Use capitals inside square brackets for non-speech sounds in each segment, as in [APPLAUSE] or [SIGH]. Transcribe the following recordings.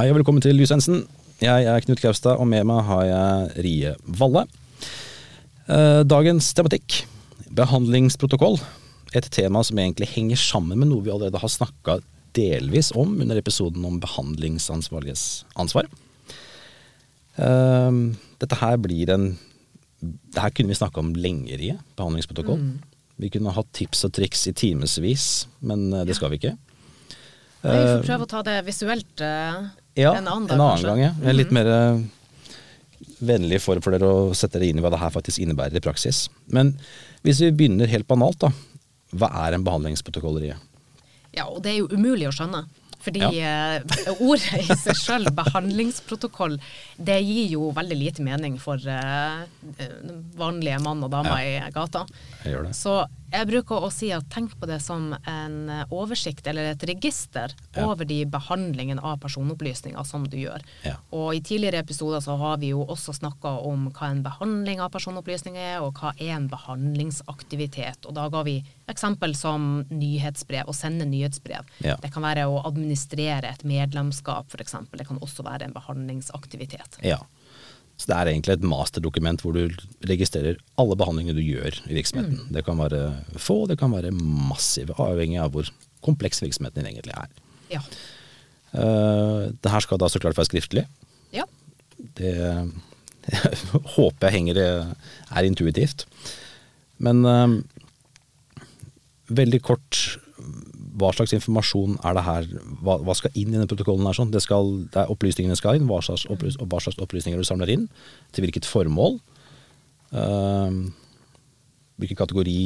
Hei og velkommen til Lysensen. Jeg er Knut Kaustad, og med meg har jeg Rie Valle. Eh, Dagens tematikk behandlingsprotokoll. Et tema som egentlig henger sammen med noe vi allerede har snakka delvis om under episoden om behandlingsansvarliges ansvar. Eh, Dette her blir en Det her kunne vi snakka om lenge, Rie. Behandlingsprotokoll. Vi kunne hatt tips og triks i timevis, men eh, det skal vi ikke. Vi får prøve å ta det visuelt eh, Ja, en annen en annen gang. Ja. En litt mer eh, vennlig form for dere å sette dere inn i hva det her faktisk innebærer i praksis. Men hvis vi begynner helt banalt, da. Hva er en behandlingsprotokoll? Rie? Ja, og det er jo umulig å skjønne. Fordi eh, [LAUGHS] ordet i seg sjøl, behandlingsprotokoll, det gir jo veldig lite mening for eh, vanlige mann og dame i gata. Jeg gjør. Så jeg bruker å si at tenk på det som en eh, oversikt eller et register Ja. over de behandlingen av personopplysninger som du gjør. Ja. Og i tidligere episoder så har vi jo også snakka om hva en behandling av personopplysninger er, og hva er en behandlingsaktivitet. Og da ga vi eksempel som nyhetsbrev, å sende nyhetsbrev. Ja. Det kan være å administrere et medlemskap f.eks. Det kan også være en behandlingsaktivitet. Ja. Så det er egentlig et masterdokument hvor du registrerer alle behandlinger du gjør i virksomheten. Det kan være få, det kan være massive, avhengig av hvor kompleks virksomheten din egentlig er. Ja. Uh, det her skal da så klart være skriftlig. ja. Det [LAUGHS] håper jeg henger er intuitivt. Men uh, veldig kort, hva slags informasjon er det her? Hva, hva skal inn i denne protokollen? her sånn? Det, skal, det er opplysningene skal inn, hva slags, opplys, hva slags opplysninger du samler inn, til hvilket formål. Uh, hvilken kategori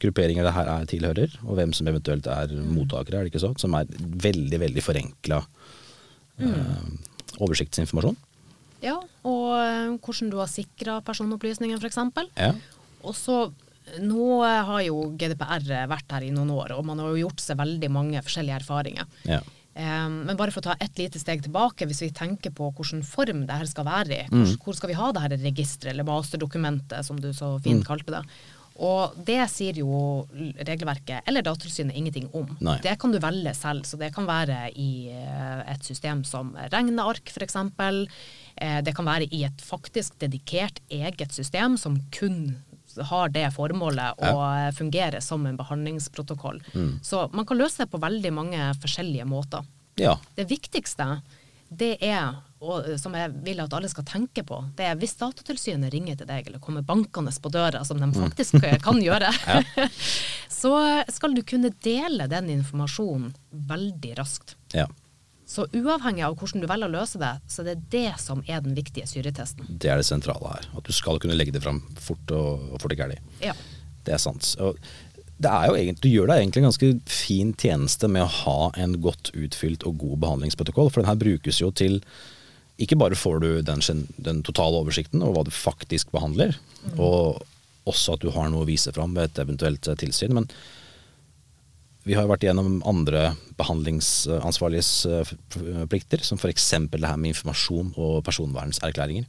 grupperinger det her er tilhører, og hvem som eventuelt er mottakere, er det ikke så? Som er veldig, veldig forenkla oversiktsinformasjon. ja. Og eh, hvordan du har sikra personopplysninger f.eks. Ja. Og så nå har jo GDPR vært her i noen år, og man har jo gjort seg veldig mange forskjellige erfaringer. Ja. Eh, Men bare for å ta et lite steg tilbake, hvis vi tenker på hvilken form det her skal være i. Mm. Hvor, hvor skal vi ha det her registeret, eller masterdokumentet, som du så fint Mm. kalte det. Og det sier jo regelverket, eller Datatilsynet, ingenting om. Nei. Det kan du velge selv, så det kan være i eh, et system som regneark f.eks. Eh, Det kan være i et faktisk dedikert eget system som kun har det formålet å ja. fungere som en behandlingsprotokoll. Mm. Så man kan løse det på veldig mange forskjellige måter. ja. Det viktigste, det er, og som jeg vil at alle skal tenke på, det er hvis Datatilsynet ringer til deg eller kommer bankende på døra, som de faktisk kan gjøre, [LAUGHS] [LAUGHS] så skal du kunne dele den informasjonen veldig raskt. ja. Så uavhengig av hvordan du velger å løse det, så det er det som er den viktige syretesten. Det er det sentrale her. At du skal kunne legge det fram fort og, og fort og gærlig. Ja. Det er sant. Og det er jo egentlig, du gjør deg egentlig en ganske fin tjeneste med å ha en godt utfylt og god behandlingsprotokoll, for den her brukes jo til Ikke bare får du den, den totale oversikten over hva du faktisk behandler, og også at du har noe å vise fram ved et eventuelt eh, tilsyn, men vi har vært gjennom andre behandlingsansvarliges eh, plikter, som f.eks. det her med informasjon og personvernserklæringer.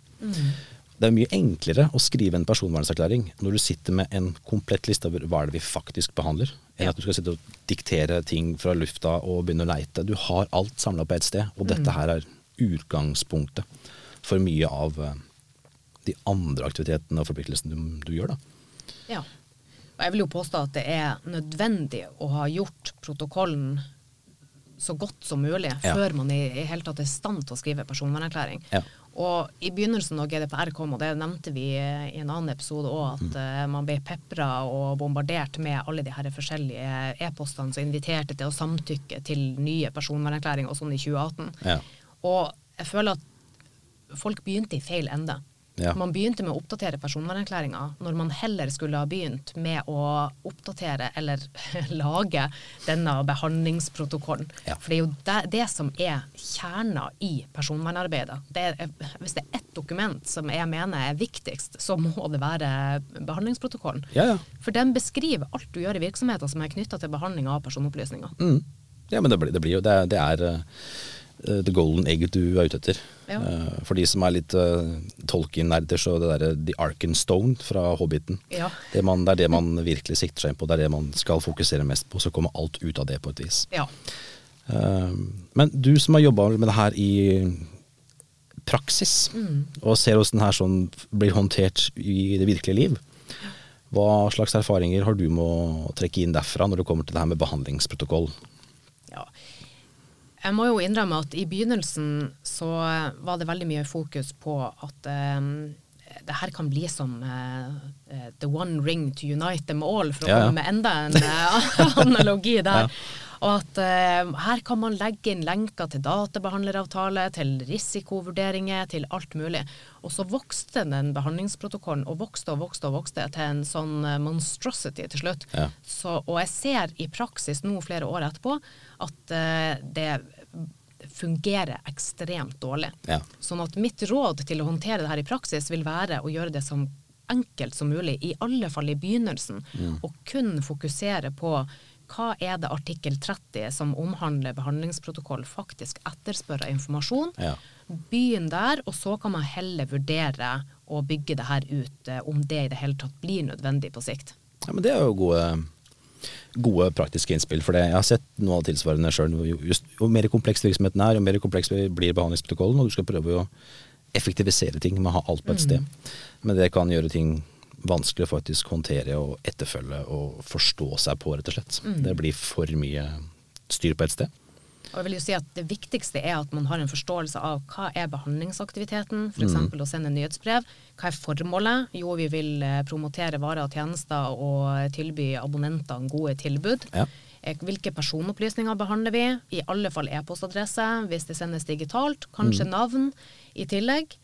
Det er mye enklere å skrive en personvernerklæring når du sitter med en komplett liste over hva er det vi faktisk behandler, enn at du skal sitte og diktere ting fra lufta og begynne å leite. Du har alt samla på ett sted, og dette her er utgangspunktet for mye av eh, de andre aktivitetene og forpliktelsene du, du gjør. da. Ja. Og jeg vil jo påstå at det er nødvendig å ha gjort protokollen så godt som mulig Ja. før man i i hele tatt er i stand til å skrive personvernerklæring. Ja. Og i begynnelsen da GDPR kom, og det nevnte vi i en annen episode òg, at eh, man ble pepra og bombardert med alle de her forskjellige e-postene som inviterte til å samtykke til nye personvernerklæringer og sånn i 2018. Ja. Og jeg føler at folk begynte i feil ende. Ja. Man begynte med å oppdatere personvernerklæringa når man heller skulle ha begynt med å oppdatere eller [LAUGHS] lage denne behandlingsprotokollen. Ja. For det er jo det, det som er kjerna i personvernarbeidet. Det er, hvis det er ett dokument som jeg mener er viktigst, så må det være behandlingsprotokollen. Ja, ja. For den beskriver alt du gjør i virksomheter som er knytta til behandling av personopplysninger. Mm. Ja, men det blir, det blir jo Det, det er eh, the golden egg du er ute etter. Ja. Eh, for de som er litt uh, Tolkien-nerder, så det derre The Arkenstone fra Hobbiten. Ja. Det, man, det er det man virkelig sikter seg inn på, det er det man skal fokusere mest på. Så kommer alt ut av det på et vis. Ja. Uh, men du som har jobba med det her i praksis, og ser hvordan det her sånn blir håndtert i det virkelige liv, hva slags erfaringer har du med å trekke inn derfra når det kommer til det her med behandlingsprotokoll? Ja. Jeg må jo innrømme at i begynnelsen så var det veldig mye fokus på at um, det her kan bli som uh, the one ring to unite them all, for å Ja, ja. komme med enda en uh, [LAUGHS] analogi der. Ja. Og at uh, her kan man legge inn lenker til databehandleravtale, til risikovurderinger, til alt mulig. Og så vokste den behandlingsprotokollen og vokste og vokste og vokste til en sånn monstrosity til slutt. Ja. Så, og jeg ser i praksis nå flere år etterpå at uh, det fungerer ekstremt dårlig. Ja. Sånn at mitt råd til å håndtere det her i praksis vil være å gjøre det som enkelt som mulig, i alle fall i begynnelsen, og kun fokusere på hva er det artikkel 30 som omhandler behandlingsprotokoll faktisk etterspør av informasjon. Ja. Begynn der, og så kan man heller vurdere å bygge det her ut, eh, om det i det hele tatt blir nødvendig på sikt. Ja, men det er jo gode, gode praktiske innspill. For det. jeg har sett noe av tilsvarende sjøl. Jo, jo mer kompleks virksomheten er, jo mer kompleks blir behandlingsprotokollen. Og du skal prøve å effektivisere ting med å ha alt på et sted. Men det kan gjøre ting vanskelig å faktisk håndtere og etterfølge og forstå seg på, rett og slett. Det blir for mye styr på et sted. Og jeg vil jo si at Det viktigste er at man har en forståelse av hva er behandlingsaktiviteten, f.eks. eksempel å sende nyhetsbrev. Hva er formålet? Jo, vi vil eh, promotere varer og tjenester og tilby abonnentene gode tilbud. Ja. Eh, Hvilke personopplysninger behandler vi? I alle fall e-postadresse, hvis det sendes digitalt. Kanskje navn i tillegg.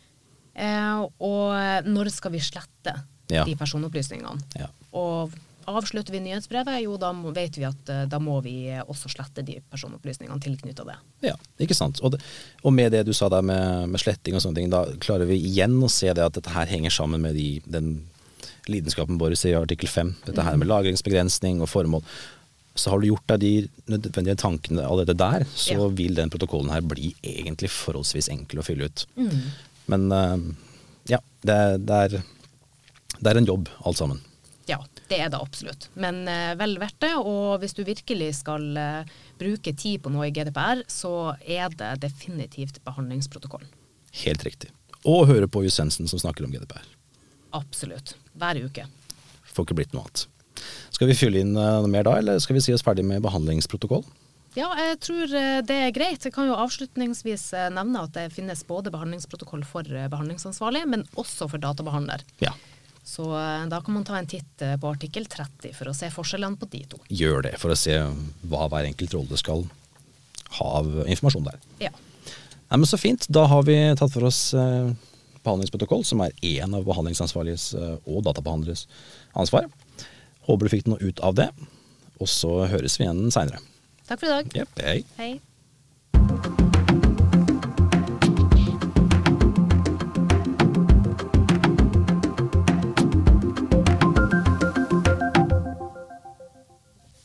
Eh, og når skal vi slette Ja. de personopplysningene? Ja. Og avslutter vi nyhetsbrevet, jo da må- vet vi at eh, da må vi også slette de personopplysningene tilknyttet det. Ja, ikke sant. Og, det, og med det du sa der med, med sletting og sånne ting, da klarer vi igjen å se det at dette her henger sammen med de, den lidenskapen vår i artikkel 5. Dette her med lagringsbegrensning og formål. Så har du gjort deg de nødvendige tankene allerede der, så Ja. vil den protokollen her bli egentlig forholdsvis enkel å fylle ut. Men eh, ja, det, det, er, det er en jobb alt sammen. Ja, det er det absolutt. Men eh, vel verdt det. Og hvis du virkelig skal eh, bruke tid på noe i GDPR, så er det definitivt behandlingsprotokollen. Helt riktig. Og høre på Jusensen som snakker om GDPR. Absolutt. Hver uke. Får ikke blitt noe annet. Skal vi fylle inn eh, noe mer da, eller skal vi si oss ferdig med behandlingsprotokoll? Ja, jeg tror eh, det er greit. Jeg kan jo avslutningsvis eh, nevne at det finnes både behandlingsprotokoll for eh, behandlingsansvarlig, men også for databehandler. Ja. Så eh, da kan man ta en titt eh, på artikkel 30 for å se forskjellene på de to. gjør det, for å se hva hver enkelt rolle skal ha av informasjon der. Ja. Nei, men Så fint. Da har vi tatt for oss eh, behandlingsprotokoll, som er én av behandlingsansvarliges eh, og databehandleres ansvar. Håper du fikk noe ut av det. Og så høres vi igjen seinere. Takk for i dag. Yep, hei. Hei.